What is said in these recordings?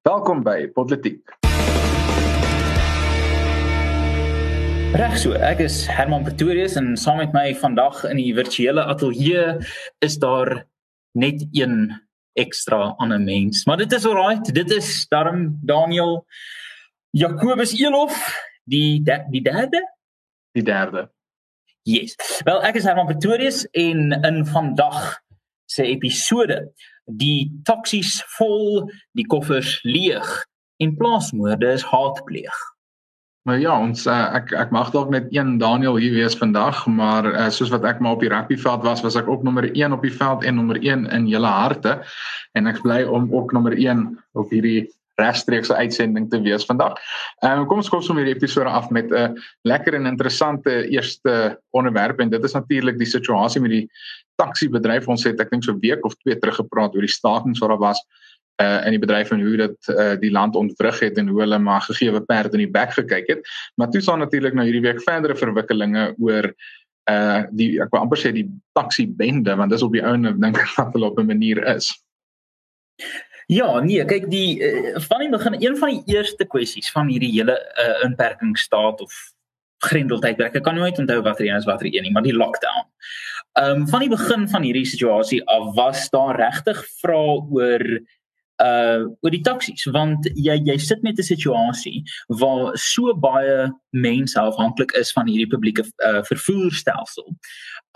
Welkom by Politiek. Reg so, ek is Herman Pretorius en saam met my vandag in die virtuele ateljee is daar net een ekstra ander mens. Maar dit is alright. Dit is daarom Daniel Jacobus Elof, die de, die derde, die derde. Yes. Wel, ek is Herman Pretorius en in vandag se episode die taksies vol, die koffers leeg en plaasmoorde is haatpleeg. Maar ja, ons uh, ek ek mag dalk net een Daniel hier wees vandag, maar uh, soos wat ek maar op die rugbyveld was, was ek ook nommer 1 op die veld en nommer 1 in julle harte en ek bly om ook nommer 1 op hierdie regstreekse uitsending te wees vandag. Ehm um, kom ons kom sommer hierdie episode af met 'n lekker en interessante eerste onderwerp en dit is natuurlik die situasie met die taxi-bedryf. Ons het ek dink so 'n week of twee terug gepraat oor die stakings wat daar was uh in die bedryf en hoe dit uh die land ontwrig het en hoe hulle maar gegeewe perd in die bek gekyk het. Maar toe staan natuurlik nou hierdie week verdere verwikkelinge oor uh die ek wil amper sê die taxi bende want dis op die ouene dink ek wat hulle op 'n manier is. Ja, nee, kyk die uh, van die begin een van die eerste kwessies van hierdie hele uh, inperkingsstaat of grendeltydperk. Ek kan nooit onthou watter een is watter een nie, maar die lockdown. Ehm um, van die begin van hierdie situasie af was daar regtig vrae oor uh oor die taksies want jy jy sit met 'n situasie waar so baie mense afhanklik is van hierdie publieke uh, vervoerstelsel.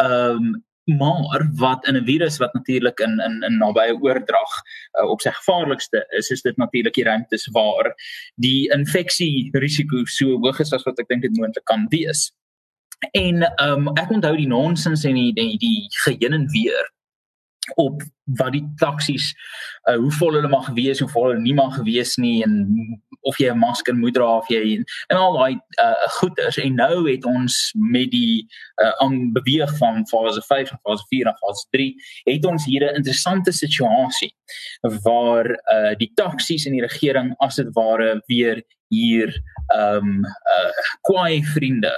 Ehm um, maar wat in 'n virus wat natuurlik in in in nabye oordrag uh, op sy gevaarlikste is is dit natuurlik die ruimtes waar die infeksie risiko so hoog is as wat ek dink dit moontlik kan wees. En ehm um, ek onthou die nonsens en die die, die geheen en weer op wat die taksies uh, hoe vol hulle mag wees hoe vol hulle nie mag wees nie en of jy 'n masker moet dra of jy en al daai uh, goeders. En nou het ons met die uh, aan beweeg van fase 5 na fase 4 na fase 3 het ons hier 'n interessante situasie waar uh, die taksies en die regering as dit ware weer hier ehm um, uh kwaai vriende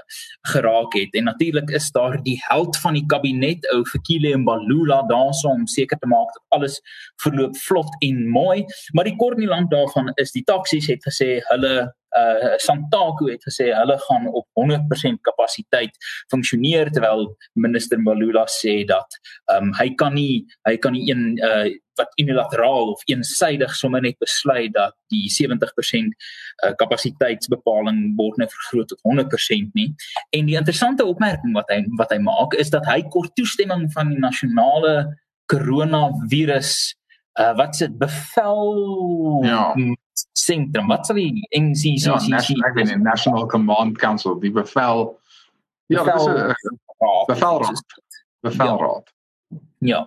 geraak het. En natuurlik is daar die held van die kabinet ou Fikile Mbalula daarso om seker te maak dat alles verloop vlot en mooi. Maar die kort nie lank daarvan is die taksies het gesê hulle uh Santaku het gesê hulle gaan op 100% kapasiteit funksioneer terwyl minister Mbalula sê dat um, hy kan nie hy kan nie een uh wat unilateraal of eensaidig sommer net besluit dat die 70% uh, kapasiteitsbepaling word nou vergroot tot 100% nie. En die interessante opmerking wat hy wat hy maak is dat hy kort toestemming van die nasionale koronavirus uh, wat se bevel ja sentrum wat sal die NCC ja, National, National Command Council die bevel ja bevel, dis 'n bevelraad bevelraad ja, ja.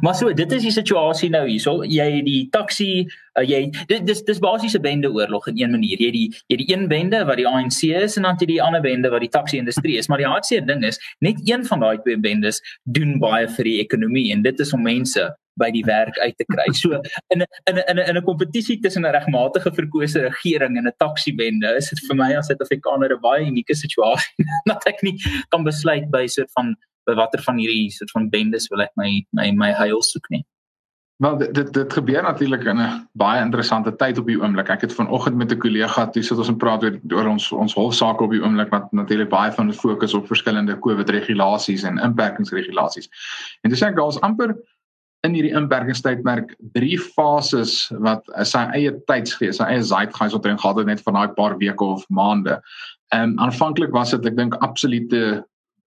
Maar so, dit is die situasie nou hierso. Jy het die taxi, uh, jy dit dis dis basies 'n bende oorlog in een manier. Jy die jy die een bende wat die ANC is en dan jy die ander bende wat die taxi industrie is. Maar die hartseer ding is, net een van daai twee bendes doen baie vir die ekonomie en dit is om mense by die werk uit te kry. So in in 'n in 'n kompetisie tussen 'n regmatige verkose regering en 'n taxi bende, is dit vir my as Suid-Afrikaner 'n baie unieke situasie dat ek nie kan besluit by so 'n van by watter van hierdie soort van bendes wil ek my my my heil soek nie. Wel dit dit, dit gebeur natuurlik in 'n baie interessante tyd op die oomblik. Ek het vanoggend met 'n kollega toe sit ons en praat oor oor ons ons hofsaake op die oomblik wat natuurlik baie van dit fokus op verskillende COVID regulasies en inperkingsregulasies. En dis ek daar's amper in hierdie inperkingstydperk drie fases wat sy eie tydsgees, sy eie zeitgeist wat erin gehad het net van daai paar weke of maande. Ehm um, aanvanklik was dit ek dink absolute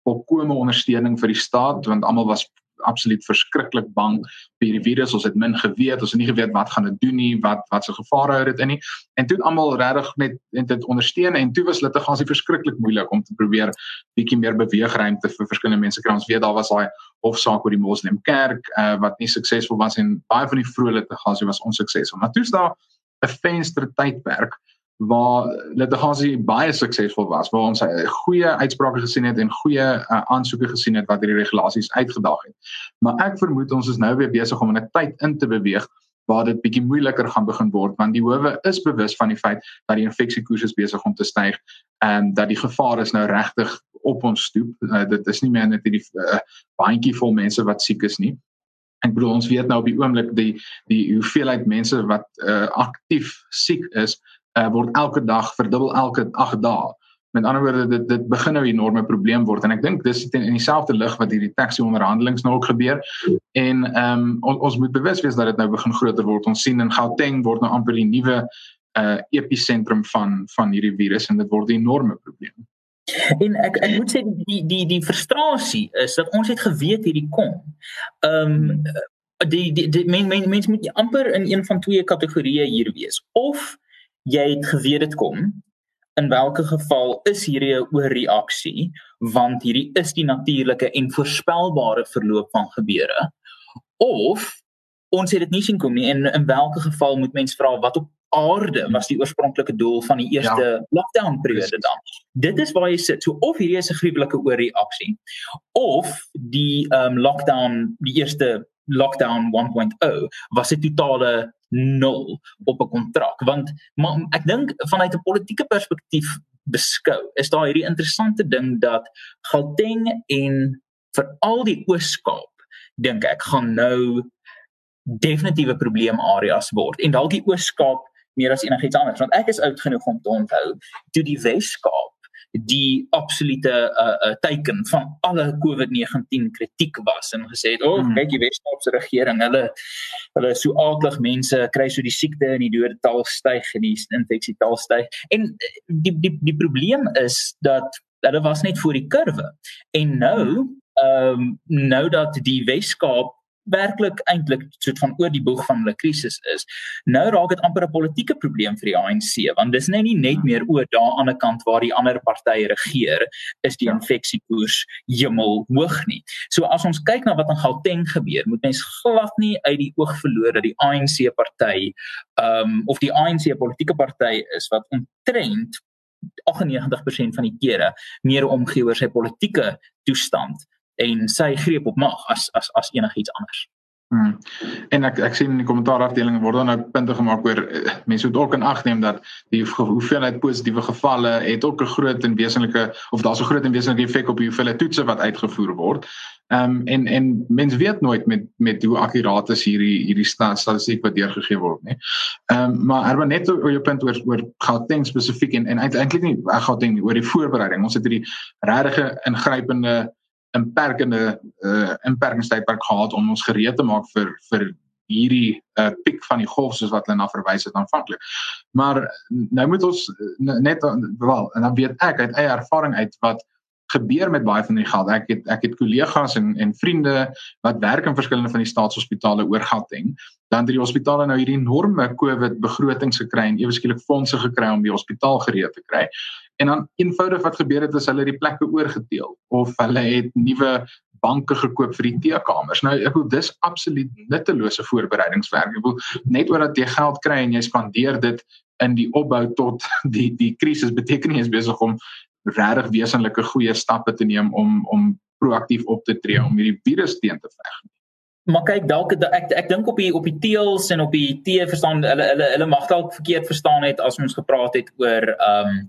volkomme ondersteuning vir die staat want almal was absoluut verskriklik bang vir hierdie virus. Ons het min geweet, ons het nie geweet wat gaan dit doen nie, wat wat se gevare hou dit in nie. En toe almal regtig net net dit ondersteun en toe was litigasie verskriklik moeilik om te probeer bietjie meer beweegruimte vir verskillende mense kry. Ons weet daar was daai hofsaak oor die Moslem kerk uh, wat nie suksesvol was en baie van die vroeë litigasie was onsuksesvol. Maar toe is daar 'n venster tydperk waar litigasie baie suksesvol was waar ons goeie uitsprake gesien het en goeie uh, aansoeke gesien het wat hierdie regulasies uitgedaag het. Maar ek vermoed ons is nou weer besig om in 'n tyd in te beweeg waar dit bietjie moeiliker gaan begin word want die howe is bewus van die feit dat die infeksiekoers is besig om te styg en dat die gevaar is nou regtig op ons stoep. Uh, dit is nie meer net hierdie uh, bandjie vol mense wat siek is nie. Ek bedoel ons weet nou op die oomblik die die hoeveelheid mense wat uh, aktief siek is, uh, word elke dag verdubbel elke 8 dae. Met ander woorde dit dit begin nou 'n enorme probleem word en ek dink dis in, in dieselfde lig wat hierdie taxi onderhandelinge nou ook gebeur en ehm um, on, ons moet bewus wees dat dit nou begin groter word. Ons sien in Gauteng word nou amper die nuwe uh episentrum van van hierdie virus en dit word 'n enorme probleem. En ek ek moet sê die die die frustrasie is dat ons het geweet hierdie kom. Ehm um, die die, die men, men, mense moet amper in een van twee kategorieë hier wees. Of jy het geweet dit kom. In watter geval is hierdie 'n oorreaksie want hierdie is die natuurlike en voorspelbare verloop van gebeure. Of ons het dit nie sien kom nie en in watter geval moet mens vra wat op aarde was die oorspronklike doel van die eerste ja. lockdown periode dan. Dit is waar jy sit. So of hierdie is 'n gruwelike oorreaksie of die um, lockdown die eerste lockdown 1.0 was 'n totale nul op 'n kontrak want maar ek dink vanuit 'n politieke perspektief beskou is daar hierdie interessante ding dat Gauteng en veral die Oos-Kaap dink ek gaan nou definitiewe probleemareas word. En dalk die Oos-Kaap meer as enigiets anders want ek is oud genoeg om te onthou toe die Weskaap die absolute uh, uh teiken van alle COVID-19 kritiek was en gesê het, "O, oh, kyk die Weskaap se regering, hulle hulle so aardig mense kry so die siekte en die dodetal styg en die infeksietal styg." En uh, die die die probleem is dat hulle was net voor die kurwe. En nou, ehm um, nou dat die Weskaap werklik eintlik soort van oor die boeg van hulle krisis is. Nou raak dit amper 'n politieke probleem vir die ANC want dis nou nie net meer oor daai ander kant waar die ander partye regeer is die ja. infeksiekoers hemel hoog nie. So as ons kyk na wat in Gauteng gebeur, moet mens glad nie uit die oog verloor dat die ANC party ehm um, of die ANC politieke party is wat omtrent 98% van die kere meer omgee oor sy politieke toestand en sy greep op mag as as as enigiets anders. Hmm. En ek ek sien in die kommentaarafdeling word dan nou punte gemaak oor uh, mense moet ook in ag neem dat die hoeveelheid positiewe gevalle het ook 'n groot en wesenlike of daar's 'n groot en wesenlike effek op die hoeveelheid toetse wat uitgevoer word. Ehm um, en en mense weet nooit met met hoe akkuraat is hierdie hierdie statistiek wat deurgegee word nie. Ehm um, maar Herman net oor jou punt oor oor Gauteng spesifiek en en eintlik nie Gauteng oor die voorbereiding. Ons het hierdie regtige ingrypende inperkende uh inperkingstydperk gehad om ons gereed te maak vir vir hierdie uh piek van die golf soos wat hulle na verwys het aanvanklik. Maar nou moet ons net wel en dan weet ek uit eie ervaring uit wat gebeur met baie van die geld. Ek het ek het kollegas en en vriende wat werk in verskillende van die staatshospitale oor Gauteng. Dan het die hospitale nou hierdie enorme COVID begrotings gekry en ewe skielik fondse gekry om die hospitaal gereed te kry. En dan eenvoudig wat gebeur het is hulle die plekke oorgedeel of hulle het nuwe banke gekoop vir die teekamers. Nou ek bedoel dis absoluut nuttelose voorbereidingswerk. Ek bedoel net omdat jy geld kry en jy spandeer dit in die opbou tot die die krisis beteken nie is besig om regtig wesenlike goeie stappe te neem om om proaktief op te tree om hierdie virus teen te veg. Maar kyk dalk ek ek dink op die op die teels en op die tee verstaan hulle hulle hulle mag dalk verkeerd verstaan het as ons gepraat het oor ehm um,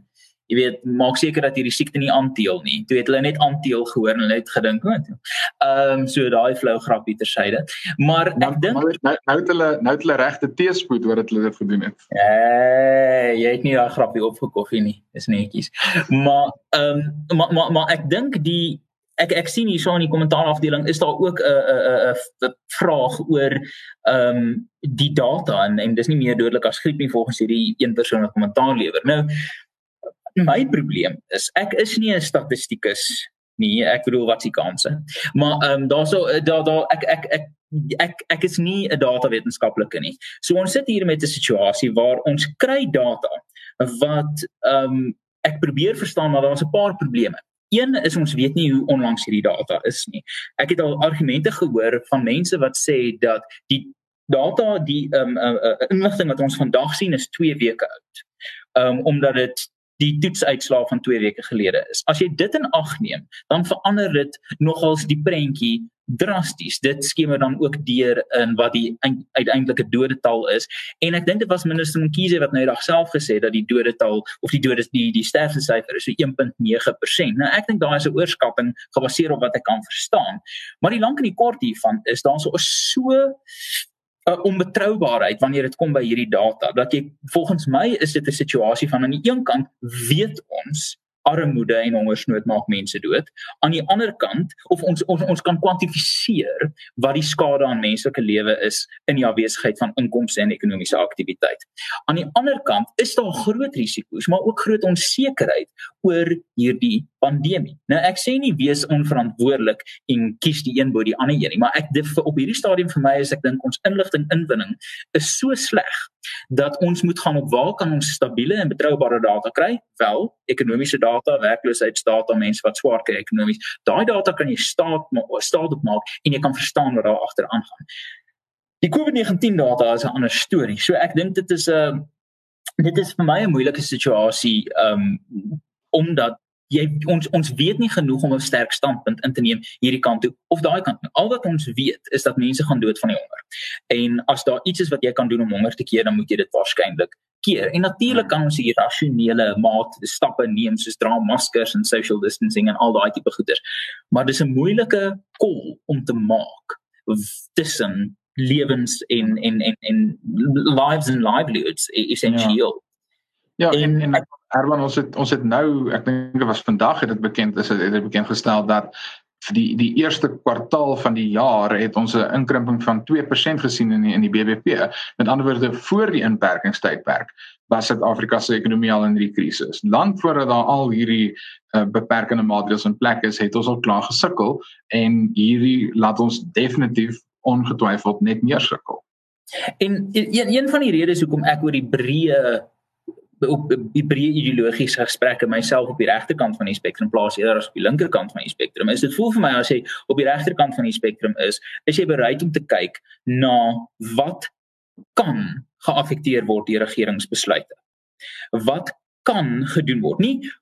jy weet maak seker dat hierdie siekte nie aanteel nie. Toe het hulle net aanteel gehoor en hulle het gedink, "Wat?" Ehm um, so daai flou grappie tersyde. Maar ek dink nou nou het hulle nou het hulle regte teespoed oor dit hulle dit gedoen het. Eh, jy het nie daai grappie opgekoffie nie. Dis netjies. Maar ehm um, maar maar maar ek dink die ek ek sien hier so in die kommentaarafdeling is daar ook 'n 'n 'n vraag oor ehm um, die data en en dis nie meer dodelik as griep nie volgens hierdie een persoon wat kommentaar lewer. Nou my probleem is ek is nie 'n statistikus nie. Ek bedoel wat se kanse. Maar ehm um, daarso daar daar ek ek ek ek ek is nie 'n datawetenskaplike nie. So ons sit hier met 'n situasie waar ons kry data wat ehm um, ek probeer verstaan maar daar's 'n paar probleme. Een is ons weet nie hoe onlangs hierdie data is nie. Ek het al argumente gehoor van mense wat sê dat die data die ehm um, uh, uh, inligting wat ons vandag sien is 2 weke oud. Ehm um, omdat dit die toetsuitslae van 2 weke gelede is. As jy dit in ag neem, dan verander dit nogals die prentjie drasties. Dit skemer dan ook deur in wat die uiteindelike dodetal is. En ek dink dit was minister Mkhize wat nou self gesê dat die dodetal of die dodes die die sterftesyfer is so 1.9%. Nou ek dink daar is 'n oorskatting gebaseer op wat ek kan verstaan. Maar die lank en die kort hiervan is daar so 'n onbetroubaarheid wanneer dit kom by hierdie data dat jy volgens my is dit 'n situasie van aan die een kant weet ons armoede en hongersnood maak mense dood. Aan die ander kant of ons ons ons kan kwantifiseer wat die skade aan menslike lewe is in die afwesigheid van inkomste en ekonomiese aktiwiteit. Aan die ander kant is daar groot risiko's, maar ook groot onsekerheid oor hierdie pandemie. Nou ek sê nie wees onverantwoordelik en kies die een bo die ander een nie, maar ek dit op hierdie stadium vir my is ek dink ons inligting inwinning is so sleg dat ons moet gaan op waar kan ons stabiele en betroubare data kry? Wel, ekonomiese data, werkloosheidsdata, mense wat swaar kry ekonomies. Daai data kan jy staat staat op maak en jy kan verstaan wat daar agter aangaan. Die COVID-19 data is 'n ander storie. So ek dink dit is 'n uh, dit is vir my 'n moeilike situasie um omdat jy ons ons weet nie genoeg om 'n sterk standpunt in te neem hierdie kant toe of daai kant nie. Al wat ons weet is dat mense gaan dood van die honger. En as daar iets is wat jy kan doen om honger te keer, dan moet jy dit waarskynlik keer. En natuurlik kan ons hier rasionele maat stappe neem soos dra maskers en social distancing en al daai tipe goeders. Maar dis 'n moeilike call om te maak tussen lewens en en en en lives and livelihoods essentieel. Ja, ja en, en, en Erwan ons het ons het nou ek dink dit was vandag het dit bekend is het dit bekend gestel dat vir die die eerste kwartaal van die jaar het ons 'n inkrimping van 2% gesien in die, in die BBP. Met ander woorde voor die inperkingstydperk was Suid-Afrika se ekonomie al in hierdie krisis. Lank voordat daar al hierdie uh, beperkende maatreëls in plek is, het ons al klaar gesukkel en hierdie laat ons definitief ongetwyfeld net meer sukkel. En een, een van die redes hoekom ek oor die breë op die breë ideologiese gesprekke myself op die regterkant van die spektrum plaas eerder as op die linkerkant van die spektrum. Is dit voel vir my as jy op die regterkant van die spektrum is, is jy bereid om te kyk na wat kan geaffekteer word deur regeringsbesluite. Wat kan gedoen word? Nie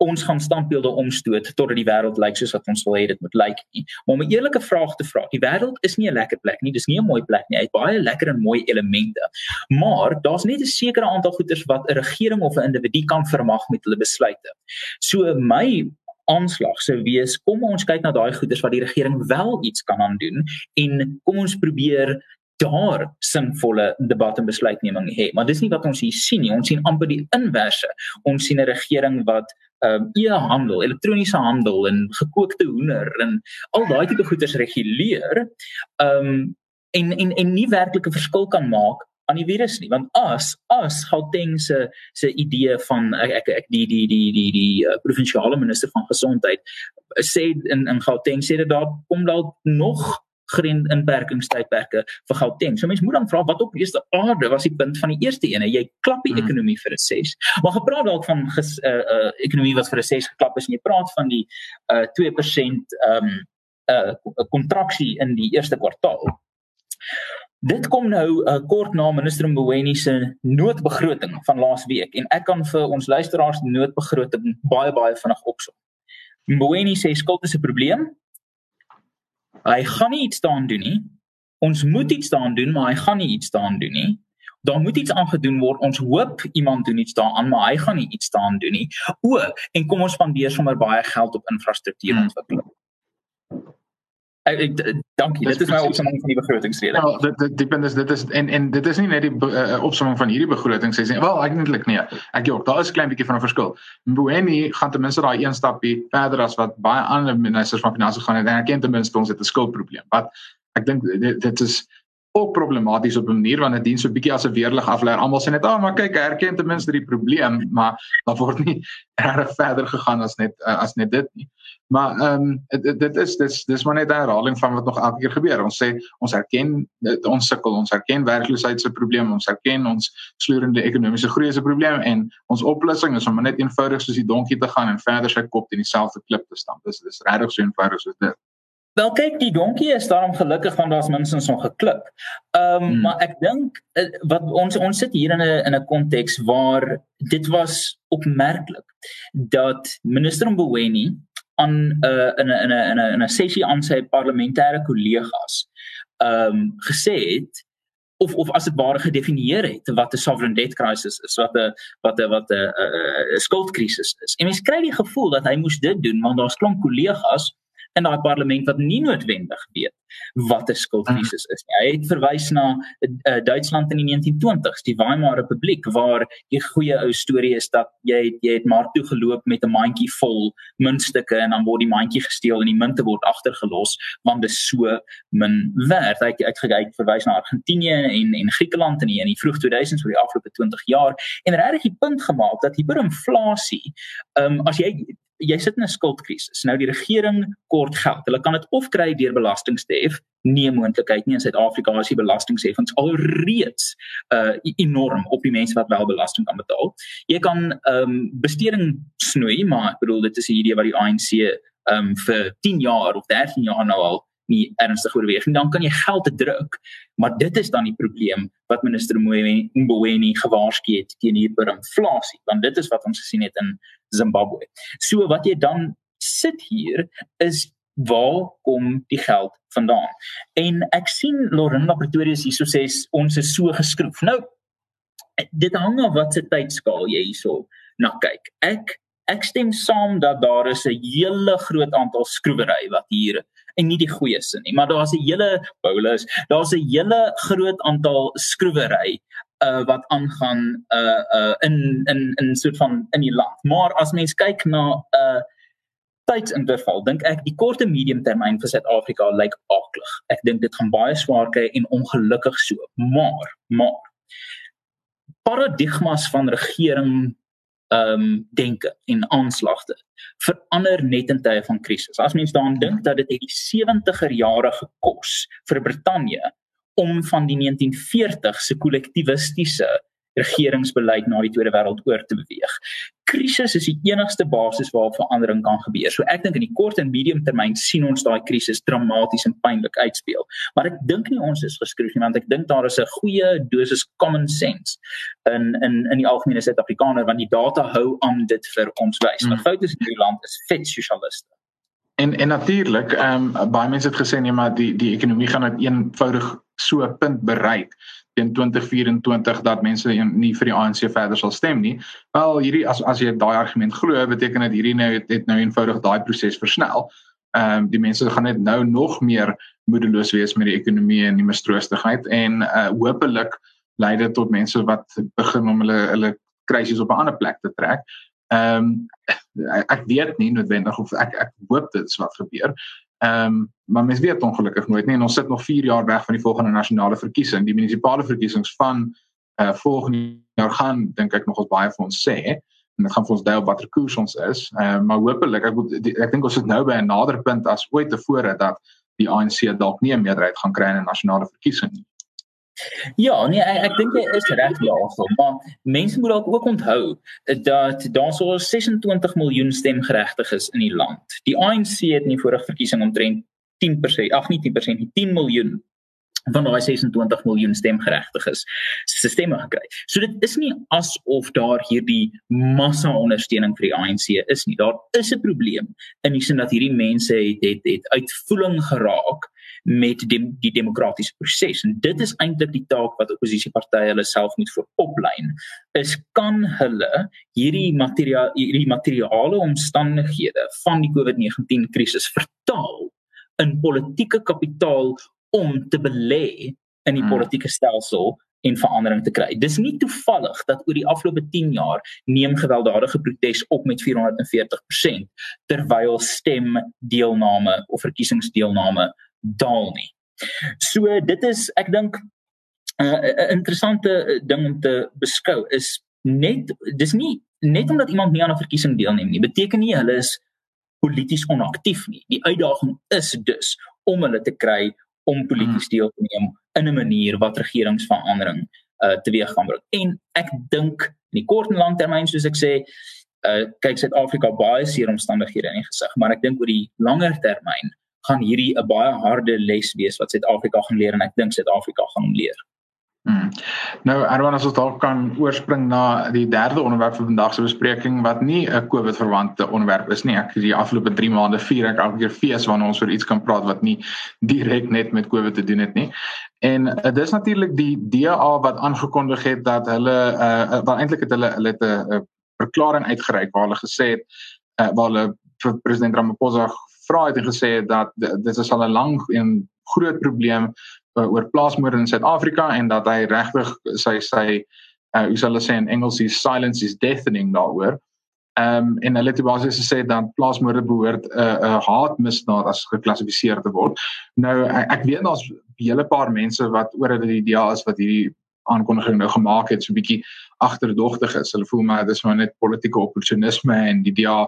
ons gaan standbeelde omstoot totdat die wêreld lyk soos wat ons wil hê dit moet lyk nie. Maar om 'n eerlike vraag te vra, die wêreld is nie 'n lekker plek nie, dis nie 'n mooi plek nie. Hy het baie lekker en mooi elemente. Maar daar's net 'n sekere aantal goeders wat 'n regering of 'n individu kan vermag met hulle besluite. So my aanslag sou wees kom ons kyk na daai goeders wat die regering wel iets kan aan doen en kom ons probeer daar sinvolle debat en besluitneming hê maar dis nie wat ons hier sien nie ons sien amper die inverse ons sien 'n regering wat ehm um, e-handel, elektroniese handel en gekookte hoender en al daai tipe goederes reguleer. Ehm um, en en en nie werklike verskil kan maak aan die virus nie want as as Gauteng se se idee van ek ek, die die die die die uh, provinsiale minister van gesondheid sê in in Gauteng sê dit daar kom dalk nog grens inperkingstydperke vir Gauteng. So mense moet dan vra wat op eerste aarde was die punt van die eerste ene? Jy klap die hmm. ekonomie vir 'n 6. Maar gepraat dalk van ges, uh uh ekonomie wat vir 'n 6 geklap is en jy praat van die uh 2% um uh kontraksie in die eerste kwartaal. Dit kom nou uh, kort na minister Mboweni se noodbegroting van laas week en ek kan vir ons luisteraars die noodbegroting baie baie vinnig opsom. Mboweni sê skuld is 'n probleem, Hy gaan nie iets daan doen nie. Ons moet iets daan doen, maar hy gaan nie iets daan doen nie. Daar moet iets aangedoen word. Ons hoop iemand doen iets daaraan, maar hy gaan nie iets daan doen nie. O, en kom ons spandeer sommer baie geld op infrastruktuurontwikkeling. Hmm. Ek, ek dankie. Dit is my opsomming van die begrotingsrede. Ja, dit dit die punt is dit is en en dit is nie net die uh, opsomming van hierdie begroting sê nie. Wel, eintlik nee. Ek jok, daar is 'n klein bietjie van 'n verskil. Mboweni gaan ten minste daai een stapie verder as wat baie ander ministers van finansies gaan en hy erken ten minste ons het 'n skuldprobleem. Wat ek dink dit, dit is ook problematies op 'n manier want dit dien so 'n bietjie as 'n weerlig afleier. Almal sê net, "Ag, oh, maar kyk, hy erken ten minste die probleem," maar daar word nie reg verder gegaan as net uh, as net dit nie. Maar ehm um, dit, dit is dis dis maar net 'n herhaling van wat nog elke keer gebeur. Ons sê ons erken dit, ons sukkel, ons erken werkloosheid se probleem, ons erken ons slurende ekonomiese groei se probleem en ons oplossing is om net eenvoudig soos die donkie te gaan en verder sy kop teen dieselfde klip te stamp. Dis dis regtig so eenvoudig soos dit. Wel kyk die donkie is daarom gelukkig want daar's minstens nog geklip. Ehm um, hmm. maar ek dink uh, wat ons ons sit hier in 'n in 'n konteks waar dit was opmerklik dat minister Mboweni aan 'n uh, in 'n in 'n in 'n sessie aan sy parlementêre kollegas ehm um, gesê het of of as dit ware gedefinieer het wat 'n sovereign debt crisis is wat 'n wat 'n wat 'n skuldkrisis is. En mens kry die gevoel dat hy moes dit doen want daar's klomp kollegas in daai parlement wat nie noodwendig weet wat 'n skuldkrisis is nie. Hy het verwys na uh, Duitsland in die 1920s, die Weimar Republiek waar die goeie ou storie is dat jy het, jy het maar toe geloop met 'n mandjie vol muntstukke en dan word die mandjie gesteel en die munte word agtergelos want dit is so min werd. Hy het uitgekyk verwys na Argentinië en en Griekeland in die in die vroeg 2000s vir die afgelope 20 jaar en regtig die punt gemaak dat hiperinflasie, ehm um, as jy jy sit in 'n skuldkrisis. Nou die regering kort geld. Hulle kan dit of kry deur belastings te hef, nie moontlikheid nie in Suid-Afrika as jy belastingheffings alreeds uh enorm op die mense wat wel belasting kan betaal. Jy kan ehm um, besteding snoei, maar ek bedoel dit is 'n idee wat die ANC ehm um, vir 10 jaar of 13 jaar nou al nie ernstig oorweeg nie, dan kan jy geld te druk. Maar dit is dan die probleem wat minister Mboweni gewaarsku het teen hiperinflasie, want dit is wat ons gesien het in Zimbabwe. So wat jy dan sit hier is waar kom die geld vandaan? En ek sien Lorinda Pretorius hierso sê ons is so geskroef. Nou dit hang af wat se tydskaal jy hierso na kyk. Ek ek stem saam dat daar is 'n hele groot aantal skroewery wat hier en nie die goeie sin nie, maar daar's 'n hele Paulus, daar's 'n hele groot aantal skroewery uh wat aangaan uh uh in in in soort van in die land. Maar as mens kyk na 'n uh, tydsinterval, dink ek die kort en medium termyn vir Suid-Afrika lyk aklig. Ek dink dit gaan baie swaar kry en ongelukkig so. Maar, maar paradigmas van regering ehm um, denke en aanslagte verander net in tye van krisis. As mens daaraan dink dat dit die 70er jare gekos vir Brittanje om van die 1940 se kollektivistiese regeringsbeleid na die Tweede Wêreldoorlog te beweeg. Krisis is die enigste basis waarop verandering kan gebeur. So ek dink in die kort en medium termyn sien ons daai krisis dramaties en pynlik uitspeel. Maar ek dink nie ons is geskryf nie want ek dink daar is 'n goeie dosis common sense in in in die algemene Suid-Afrikaner want die data hou aan dit vir ons wys. Maar mm. foute in die land is vet sosialiste. En en natuurlik, ehm um, baie mense het gesê nee maar die die ekonomie gaan net eenvoudig so 'n punt bereik teen 2024 dat mense nie vir die ANC verder sal stem nie. Wel hierdie as as jy daai argument glo, beteken dit hierdie nou het, het nou eenvoudig daai proses versnel. Ehm um, die mense gaan net nou nog meer moedeloos wees met die ekonomie en die mistroostigheid en uh hopelik lei dit tot mense wat begin om hulle hulle krisis op 'n ander plek te trek. Ehm um, ek weet nie noodwendig of ek ek hoop dit is wat gebeur. Ehm um, maar mens weet ongelukkig nooit nie en ons sit nog 4 jaar weg van die volgende nasionale verkiesing. Die munisipale verkiesings van uh, volgende jaar gaan dink ek nog ons baie vir ons sê en dit gaan vir ons dui op watter koers ons is. Ehm uh, maar hopelik ek moet ek dink ons sit nou by 'n nader punt as ooit tevore dat die ANC dalk nie 'n meerderheid gaan kry in 'n nasionale verkiesing nie. Ja, nee, ek, ek dink jy is reg daarso, maar mense moet dalk ook onthou dat daar so 26 miljoen stemgeregtiges in die land. Die ANC het in die vorige verkiesing omtrent 10%, ag nie 10%, nie 10 miljoen van daai 26 miljoen stemgeregtiges se stemme gekry. So dit is nie asof daar hierdie massa ondersteuning vir die ANC is nie. Daar is 'n probleem in die sin dat hierdie mense het het, het uitvoering geraak met die, die demokratiese proses en dit is eintlik die taak wat oppositiepartye hulle self moet veroplyn is kan hulle hierdie materiaal hierdie materiale omstandighede van die COVID-19 krisis vertaal in politieke kapitaal om te belê in die hmm. politieke stelsel en verandering te kry. Dis nie toevallig dat oor die afgelope 10 jaar neem gewelddadige protes op met 440% terwyl stemdeelname of verkiesingsdeelname daal nie. So dit is ek dink uh, 'n interessante ding om te beskou is net dis nie net omdat iemand nie aan 'n verkiesing deelneem nie beteken nie hulle is polities onaktief nie. Die uitdaging is dus om hulle te kry om polities hmm. deel te neem in 'n manier wat regeringsverandering uh teweeg kan bring. En ek dink in die kort en lang termyn soos ek sê, uh kyk Suid-Afrika baie seer omstandighede in die gesig, maar ek dink oor die langer termyn gaan hierdie 'n baie harde les wees wat Suid-Afrika gaan leer en ek dink Suid-Afrika gaan leer. Hmm. Nou Erwan as ons dalk kan oorspring na die derde onderwerp vir vandag se bespreking wat nie 'n COVID verwante onderwerp is nie. Ek die afgelope 3 maande vier ek elke keer fees wanneer ons oor iets kan praat wat nie direk net met COVID te doen het nie. En uh, dit is natuurlik die DA wat aangekondig het dat hulle uh wel eintlik het hulle hulle het 'n verklaring uitgereik waar hulle gesê het uh, waar hulle vir president Ramaphosa vra het en gesê het dat dit is al 'n lang en groot probleem uh, oor plaasmoorde in Suid-Afrika en dat hy regtig sy sy uh, hoe sal hulle sê in Engels is silence is deafening daaroor. Ehm um, en hulle het basies gesê dat plaasmoorde behoort 'n uh, 'n uh, haatmisdaad as geklassifiseer te word. Nou ek, ek weet daar's 'n hele paar mense wat oor dit die idee is wat hierdie aankondiging nou gemaak het so bietjie agterdogtig is. Hulle voel maar dis maar net politieke opportunisme en die idee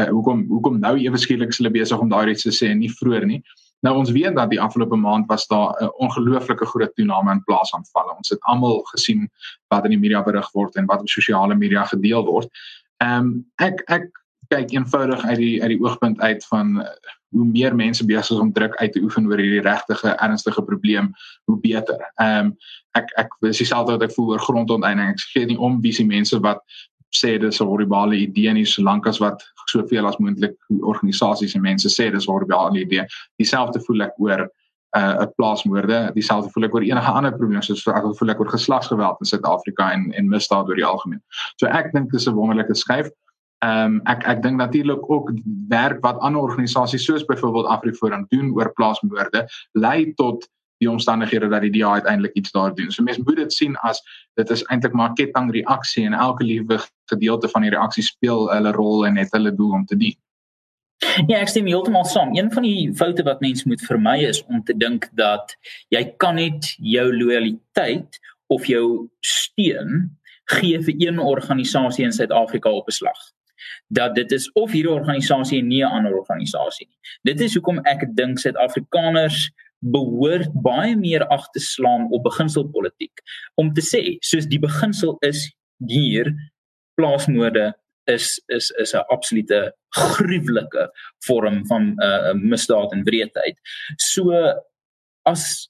uh, hoekom hoekom nou ewe skielik is hulle besig om daai iets te sê en nie vroeër nie. Nou ons weet dat die afgelope maand was daar 'n ongelooflike groot toename in plaasaanvalle. Ons het almal gesien wat in die media berig word en wat op sosiale media gedeel word. Ehm um, ek ek kyk eenvoudig uit die uit die oogpunt uit van uh, hoe meer mense besig is om druk uit te oefen oor hierdie regtige ernstige probleem, hoe beter. Ehm um, ek ek dis dieselfde wat ek voel oor grondonteiening. Ek sê nie om wie se mense wat sê dis 'n horribale idee nie solank as wat soveel as moontlik organisasies en mense sê dis 'n horribale idee. Dieselfde voel ek oor 'n uh, plaasmoorde, dieselfde voel ek oor enige ander probleme soos ek voel ek oor geslagsgeweld in Suid-Afrika en en misdaad oor die algemeen. So ek dink dis 'n wonderlike skuif. Ehm um, ek ek dink natuurlik ook werk wat ander organisasies soos byvoorbeeld AfriForum doen oor plaasmoorde lei tot die omstandighede dat die DA uiteindelik iets daar doen. So mense moet dit sien as dit is eintlik maar ketting reaksie en elke liewe gedeelte van die reaksie speel hulle rol en het hulle doel om te dien. Ja, ek stem heeltemal saam. Een van die foute wat mense moet vermy is om te dink dat jy kan net jou lojaliteit of jou steun gee vir een organisasie in Suid-Afrika op 'n slag dat dit is of hierdie organisasie en nie 'n ander organisasie nie. Dit is hoekom ek dink Suid-Afrikaners behoort baie meer ag te slaan op beginselpolitiek om te sê soos die beginsel is hier plaasmoorde is is is 'n absolute gruwelike vorm van 'n uh, misdaad en wreedheid. So as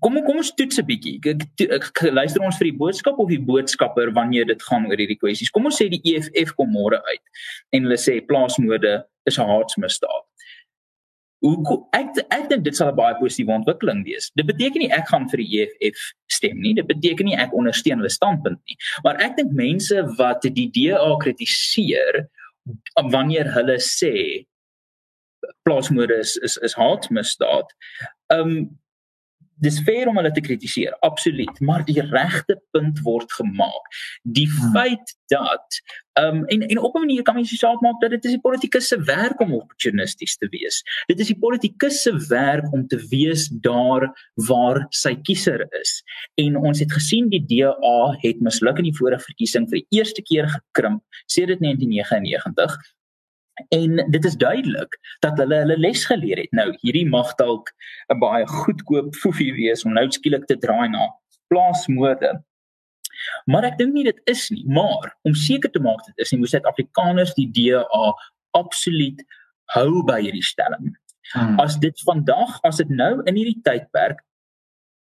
kom kom ons toets 'n bietjie. Ek, ek, ek luister ons vir die boodskap of die boodskapper wanneer dit gaan oor hierdie kwessies. Kom ons sê die EFF kom môre uit en hulle sê plaasmoorde is 'n haatsmisdaad hoe ek ek dink dit sal 'n baie positiewe ontwikkeling wees. Dit beteken nie ek gaan vir die EFF stem nie. Dit beteken nie ek ondersteun hulle standpunt nie. Maar ek dink mense wat die DA kritiseer wanneer hulle sê plaasmoorde is is, is haatmisdaad. Ehm um, dis fair om hulle te kritiseer, absoluut, maar die regte punt word gemaak. Die hmm. feit dat ehm um, en en op 'n manier kan mens seker maak dat dit is die politikus se werk om opportunisties te wees. Dit is die politikus se werk om te wees daar waar sy kiezer is. En ons het gesien die DA het misluk in die vorige verkiesing vir die eerste keer gekrimp sedert 1999 En dit is duidelik dat hulle hulle les geleer het. Nou, hierdie mag dalk 'n baie goedkoop foefie wees om nou skielik te draai na plaasmode. Maar ek dink nie dit is nie, maar om seker te maak dit is nie, moet Suid-Afrikaners die DA absoluut hou by hierdie stelling. Hmm. As dit vandag, as dit nou in hierdie tydperk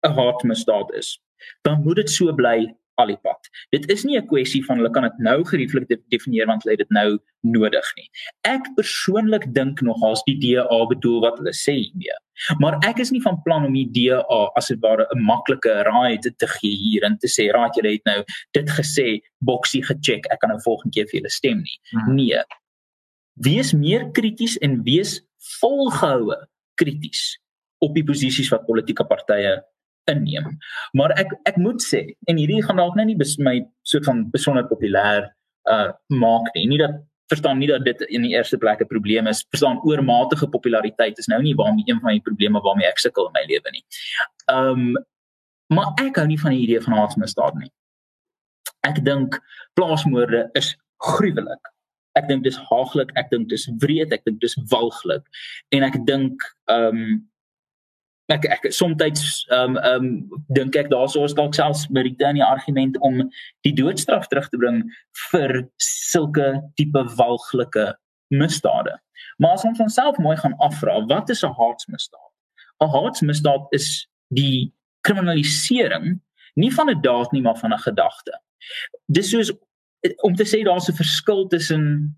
'n haatmisdaad is, dan moet dit so bly al die pad. Dit is nie 'n kwessie van hulle kan dit nou gerieflik definieer want hulle het dit nou nodig nie. Ek persoonlik dink nog as die DA bedoel wat hulle sê hiermee. Maar ek is nie van plan om die DA as dit ware 'n maklike raai te, te gee hier en te sê raad julle het nou dit gesê boksie gecheck ek kan nou volgende keer vir julle stem nie. Hmm. Nee. Wees meer krities en wees volgehoue krities op die posisies wat politieke partye inneem. Maar ek ek moet sê en hierdie gaan dalk nou nie my soort van besonder populêr uh maak nie. Nie dat verstaan nie dat dit in die eerste plek 'n probleem is. Verstaan oormatige populariteit is nou nie waarmee een van die probleme waarmee ek sukkel in my lewe nie. Um maar ek hou nie van die idee van haatsmisdaad nie. Ek dink plaasmoorde is gruwelik. Ek dink dis haaglik, ek dink dis wreed, ek dink dis walglik en ek dink um ek ek soms ehm um, ehm um, dink ek daarso is dalk selfs in die argument om die doodstraf terug te bring vir sulke tipe walglike misdade. Maar as ons onsself mooi gaan afvra, wat is 'n haatsmisdaad? 'n Haatsmisdaad is die kriminalisering Nie van 'n daad nie, maar van 'n gedagte. Dis soos om te sê daar's 'n verskil tussen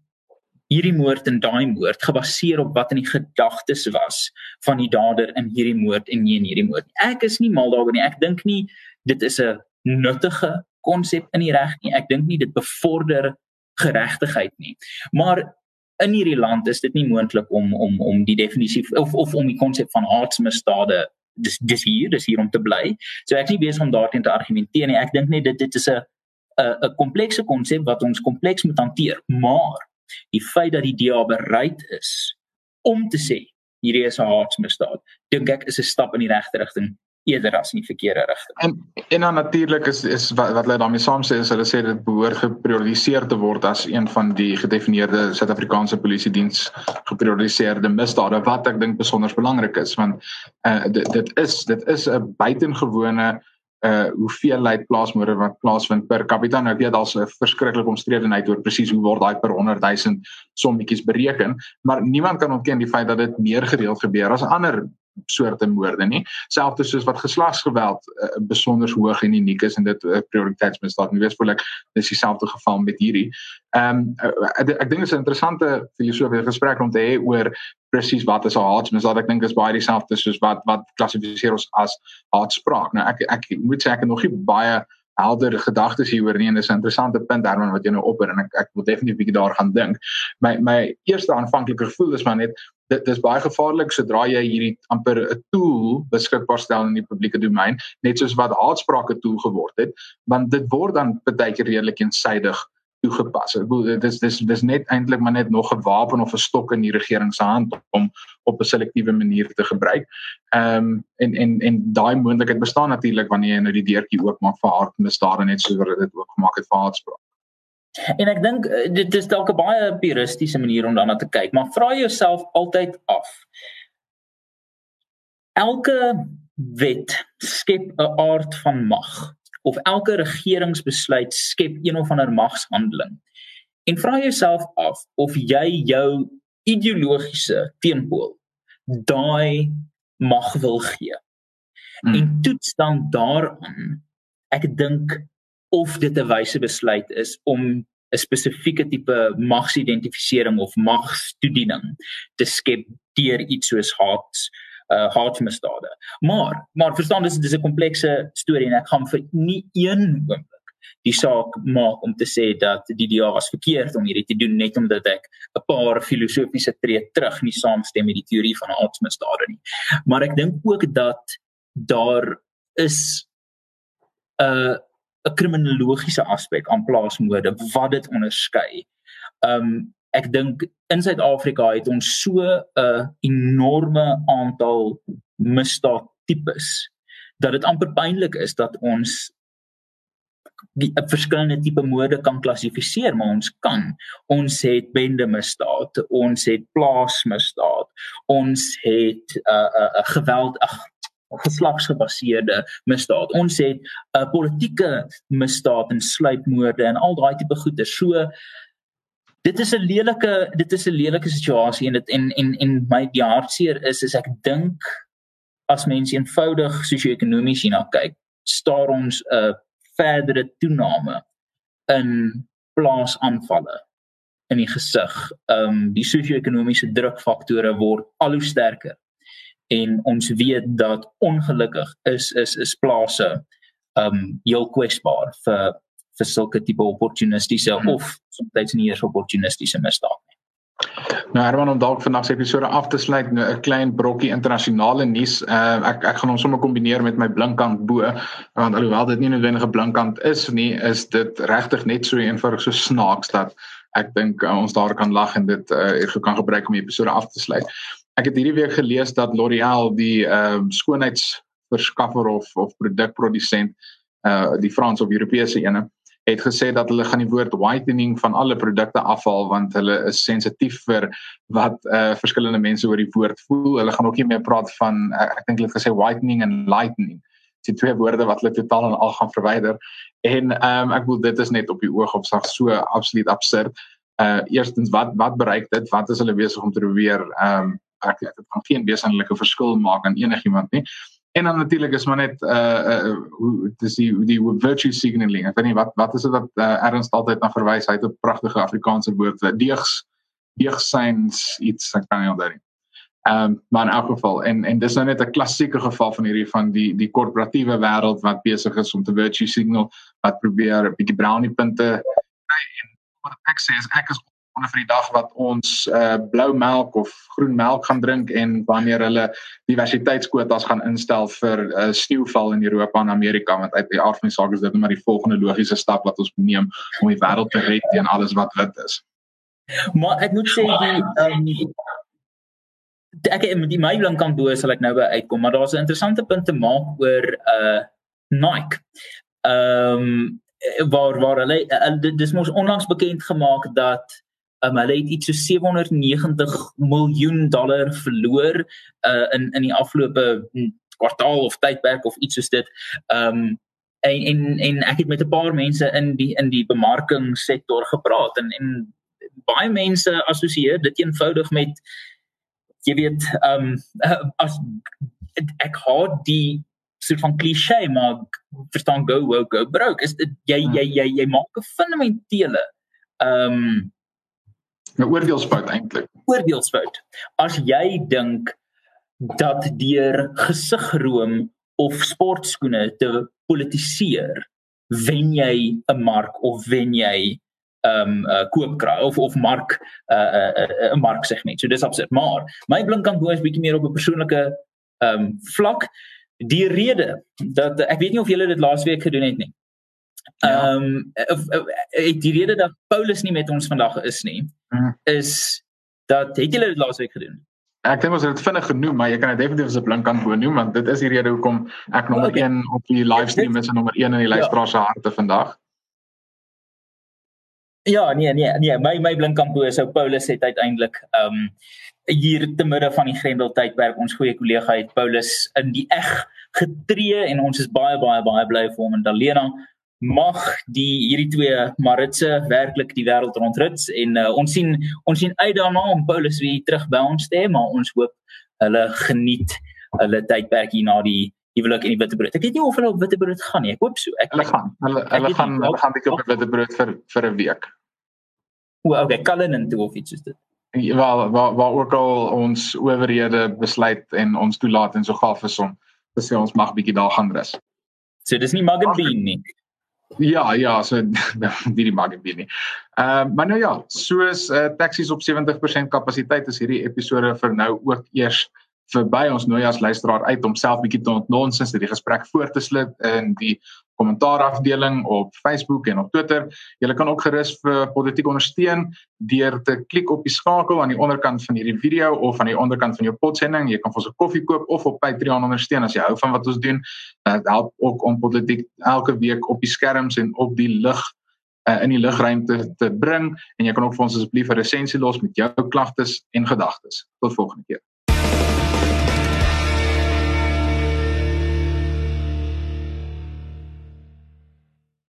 hierdie moord en daai moord gebaseer op wat in die gedagtes was van die dader in hierdie moord en nie in hierdie moord. Ek is nie mal daaroor nie. Ek dink nie dit is 'n nuttige konsep in die reg nie. Ek dink nie dit bevorder geregtigheid nie. Maar in hierdie land is dit nie moontlik om om om die definisie of of om die konsep van haatsmisdade dis dis hier dis hier om te bly. So ek is nie besig om daarteen te argumenteer nie. Ek dink net dit dit is 'n 'n komplekse konsep wat ons kompleks moet hanteer. Maar die feit dat die DA bereid is om te sê hierdie is 'n haatsmisdaad, dink ek is 'n stap in die regte rigting eerder as in die verkeerde rigting. En en dan natuurlik is is wat, wat hulle daarmee saam sê is hulle sê dit behoort geprioritiseer te word as een van die gedefinieerde Suid-Afrikaanse polisie diens geprioritiseerde misdade wat ek dink besonder belangrik is want uh, dit dit is dit is 'n buitengewone uh hoeveelheid plaasmoorde wat plaasvind per capita nou ek weet daar's 'n verskriklik omstredenheid oor presies hoe word daai per 100 000 sommetjies bereken maar niemand kan ontken die feit dat dit meer gereeld gebeur as ander soorte moorde nie selfs soos wat geslagsgeweld uh, besonder hoog en uniek is en dit uh, prioriteitsmisdaad nie weet voel ek dis dieselfde geval met hierdie. Ehm um, uh, ek, ek dink dit is 'n interessante filosofiese gesprek om te hê oor presies wat is 'n haatsmisdaad. Ek dink is baie dieselfde soos wat wat klassifiseer ons as haatspraak. Nou ek ek moet sê ek het nog nie baie helder gedagtes hieroor nie en dis 'n interessante punt Herman wat jy nou opper en ek ek wil definitief bietjie daar gaan dink. My my eerste aanvanklike gevoel is maar net dit dis baie gevaarlik sodra jy hierdie amper 'n tool beskikbaar stel in die publieke domein net soos wat haatsprake tool geword het want dit word dan baie keer redelik eensydig toegepas. Ek bedoel dis dis dis net eintlik maar net nog 'n wapen of 'n stok in die regering se hand om op 'n selektiewe manier te gebruik. Ehm um, en en en daai moontlikheid bestaan natuurlik wanneer jy nou die deurtjie oopmaak vir hartmisdade net soos wat dit ook gemaak het vir haatspraak. En ek dink eh, dit is dalk 'n baie puristiese manier om daarna te kyk, maar vra jouself altyd af. Elke wet skep 'n aard van mag of elke regeringsbesluit skep een of ander magshandeling. En vra jouself af of jy jou ideologiese teenpool daai mag wil gee. Hmm. En toets dan daaraan. Ek dink of dit 'n wyse besluit is om 'n spesifieke tipe magsidentifisering of magstoediening te skep deur iets soos haat uh haatmisdade. Maar maar verstaan dis dis 'n komplekse storie en ek gaan vir nie een oomblik die saak maak om te sê dat die DA was verkeerd om hierdie te doen net omdat ek 'n paar filosofiese tree terug nie saamstem met die teorie van haatmisdade nie. Maar ek dink ook dat daar is 'n uh, 'n kriminologiese aspek aan plaasmoorde wat dit onderskei. Um ek dink in Suid-Afrika het ons so 'n enorme aantal misdaadtipes dat dit amper pynlik is dat ons die verskillende tipe moorde kan klassifiseer maar ons kan ons het bende misdaad ons het plaasmisdaad ons het 'n uh, 'n uh, uh, geweld ag geslagsgebaseerde misdaad. Ons het 'n uh, politieke misdaad en sluipmoorde en al daai tipe goeder. So dit is 'n lelike dit is 'n lelike situasie en dit en en en my die hartseer is is ek dink as mense eenvoudig sosio-ekonomies hierna kyk, staar ons 'n uh, verdere toename in plaasaanvalle in die gesig. Ehm um, die sosio-ekonomiese drukfaktore word al hoe sterker en ons weet dat ongelukkig is is is plase um heel kwesbaar vir vir sulke tipe opportunistiese hmm. of soms nie eers opportunistiese misdaad nie. Nou Herman om dalk vandag se episode af te sluit nou 'n klein brokkie internasionale nuus. Uh ek ek gaan hom sommer kombineer met my blinkkant bo want alhoewel dit nie noodwendig 'n blinkkant is nie, is dit regtig net so eenvoudig so snaaks dat ek dink uh, ons daar kan lag en dit uh kan gebruik om die episode af te sluit. Ek het hierdie week gelees dat L'Oréal die ehm uh, skoonheidsverskaffer of of produkprodusent uh die Frans of Europese ene het gesê dat hulle gaan die woord whitening van alle produkte afhaal want hulle is sensitief vir wat uh verskillende mense oor die woord voel. Hulle gaan ook nie meer praat van uh, ek dink hulle het gesê whitening en lightening. Dit twee woorde wat hulle totaal en al gaan verwyder. En ehm um, ek bedoel dit is net op die oog op sag so absoluut absurd. Uh eerstens wat wat bereik dit? Wat is hulle besig om te probeer ehm um, ek dit gaan geen wesenlike verskil maak aan enigiemand nie. En dan natuurlik is maar net uh uh hoe dis die die virtue signaling. Ek weet nie wat wat is dit wat uh, Ernst altyd na verwys hy het 'n pragtige Afrikaanse woord vir deegs deegsyns iets ek kan nie onthou nie. Ehm um, maar in elk geval en en dis nou net 'n klassieke geval van hierdie van die die korporatiewe wêreld wat besig is om te virtue signal wat probeer 'n bietjie brownie punte kry en wat ek sê is ek is onder vir die dag wat ons uh blou melk of groen melk gaan drink en wanneer hulle diversiteitskwotas gaan instel vir uh, sneeuval in Europa en Amerika want uit die aard van die saak is dit net maar die volgende logiese stap wat ons neem om die wêreld te red teen alles wat wit is. Maar ek moet sê die um ek met die my blink kan bo sal ek nou by uitkom, maar daar's 'n interessante punt te maak oor uh Nike. Ehm um, waar waar hulle dis mos onlangs bekend gemaak dat um, hulle het iets so 790 miljoen dollar verloor uh in in die afgelope hm, kwartaal of tydperk of iets soos dit. Um, en en en ek het met 'n paar mense in die in die bemarkingssektor gepraat en en baie mense assosieer dit eenvoudig met jy weet um, as ek haat die soort van klise maar verstaan go go go broke is dit jy jy jy jy maak 'n fundamentele ehm um, 'n oordeelsfout eintlik. Oordeelsfout. As jy dink dat deur gesigroom of sportskoene te politiseer wen jy 'n mark of wen jy um uh, koopkrag of of mark 'n uh, 'n uh, uh, mark segment. So dis absurd. Maar my blink kan boos bietjie meer op 'n persoonlike um vlak. Die rede dat ek weet nie of julle dit laasweek gedoen het nie. Ja. Um ja. die rede dat Paulus nie met ons vandag is nie hmm. is dat het julle dit laasweek gedoen? Ek dink ons het dit vinnig genoem, maar jy kan dit definitief as 'n blink kan noem want dit is die rede hoekom ek nommer 1 okay. op die livestream is en nommer 1 in die luisteraar se ja. harte vandag. Ja, nee, nee, nee, my my blinkkampo is ou Paulus het uiteindelik ehm um, hier te midde van die Grendel tydperk ons goeie kollega het Paulus in die eg getree en ons is baie baie baie bly vir hom en Dalena mag die hierdie twee Maritse werklik die wêreld rondrit en uh, ons sien ons sien uit daarna om Paulus weer terug by ons te hê maar ons hoop hulle geniet hulle tydperk hier na die huwelik en die witbrood. Ek weet nie of hulle op witbrood gaan nie. Ek hoop so. Ek hulle gaan. Hulle hulle gaan hulle gaan bietjie op witbrood vir vir 'n week. O, okay, Cullinan toe of iets soos dit. Ja, waar waar waar ook al ons owerhede besluit en ons toelaat en so gaaf is om te sê ons mag bietjie daar gaan rus. So dis nie Muggen Bean nie. Ja, ja, so die die Muggen Bean nie. Ehm uh, maar nou ja, soos uh, taksies op 70% kapasiteit is hierdie episode vir nou ook eers verby ons nooi as luisteraar uit om self bietjie te ontnonsens dit die gesprek voort te sluk in die kommentaarafdeling op Facebook en op Twitter. Jy kan ook gerus vir politiek ondersteun deur te klik op die skakel aan die onderkant van hierdie video of aan die onderkant van jou potsending. Jy kan vir ons 'n koffie koop of op Patreon ondersteun as jy hou van wat ons doen. Dit help ook om politiek elke week op die skerms en op die lig uh, in die lugruimte te bring en jy kan ook vir ons asseblief 'n resensie los met jou klagtes en gedagtes. Tot volgende keer.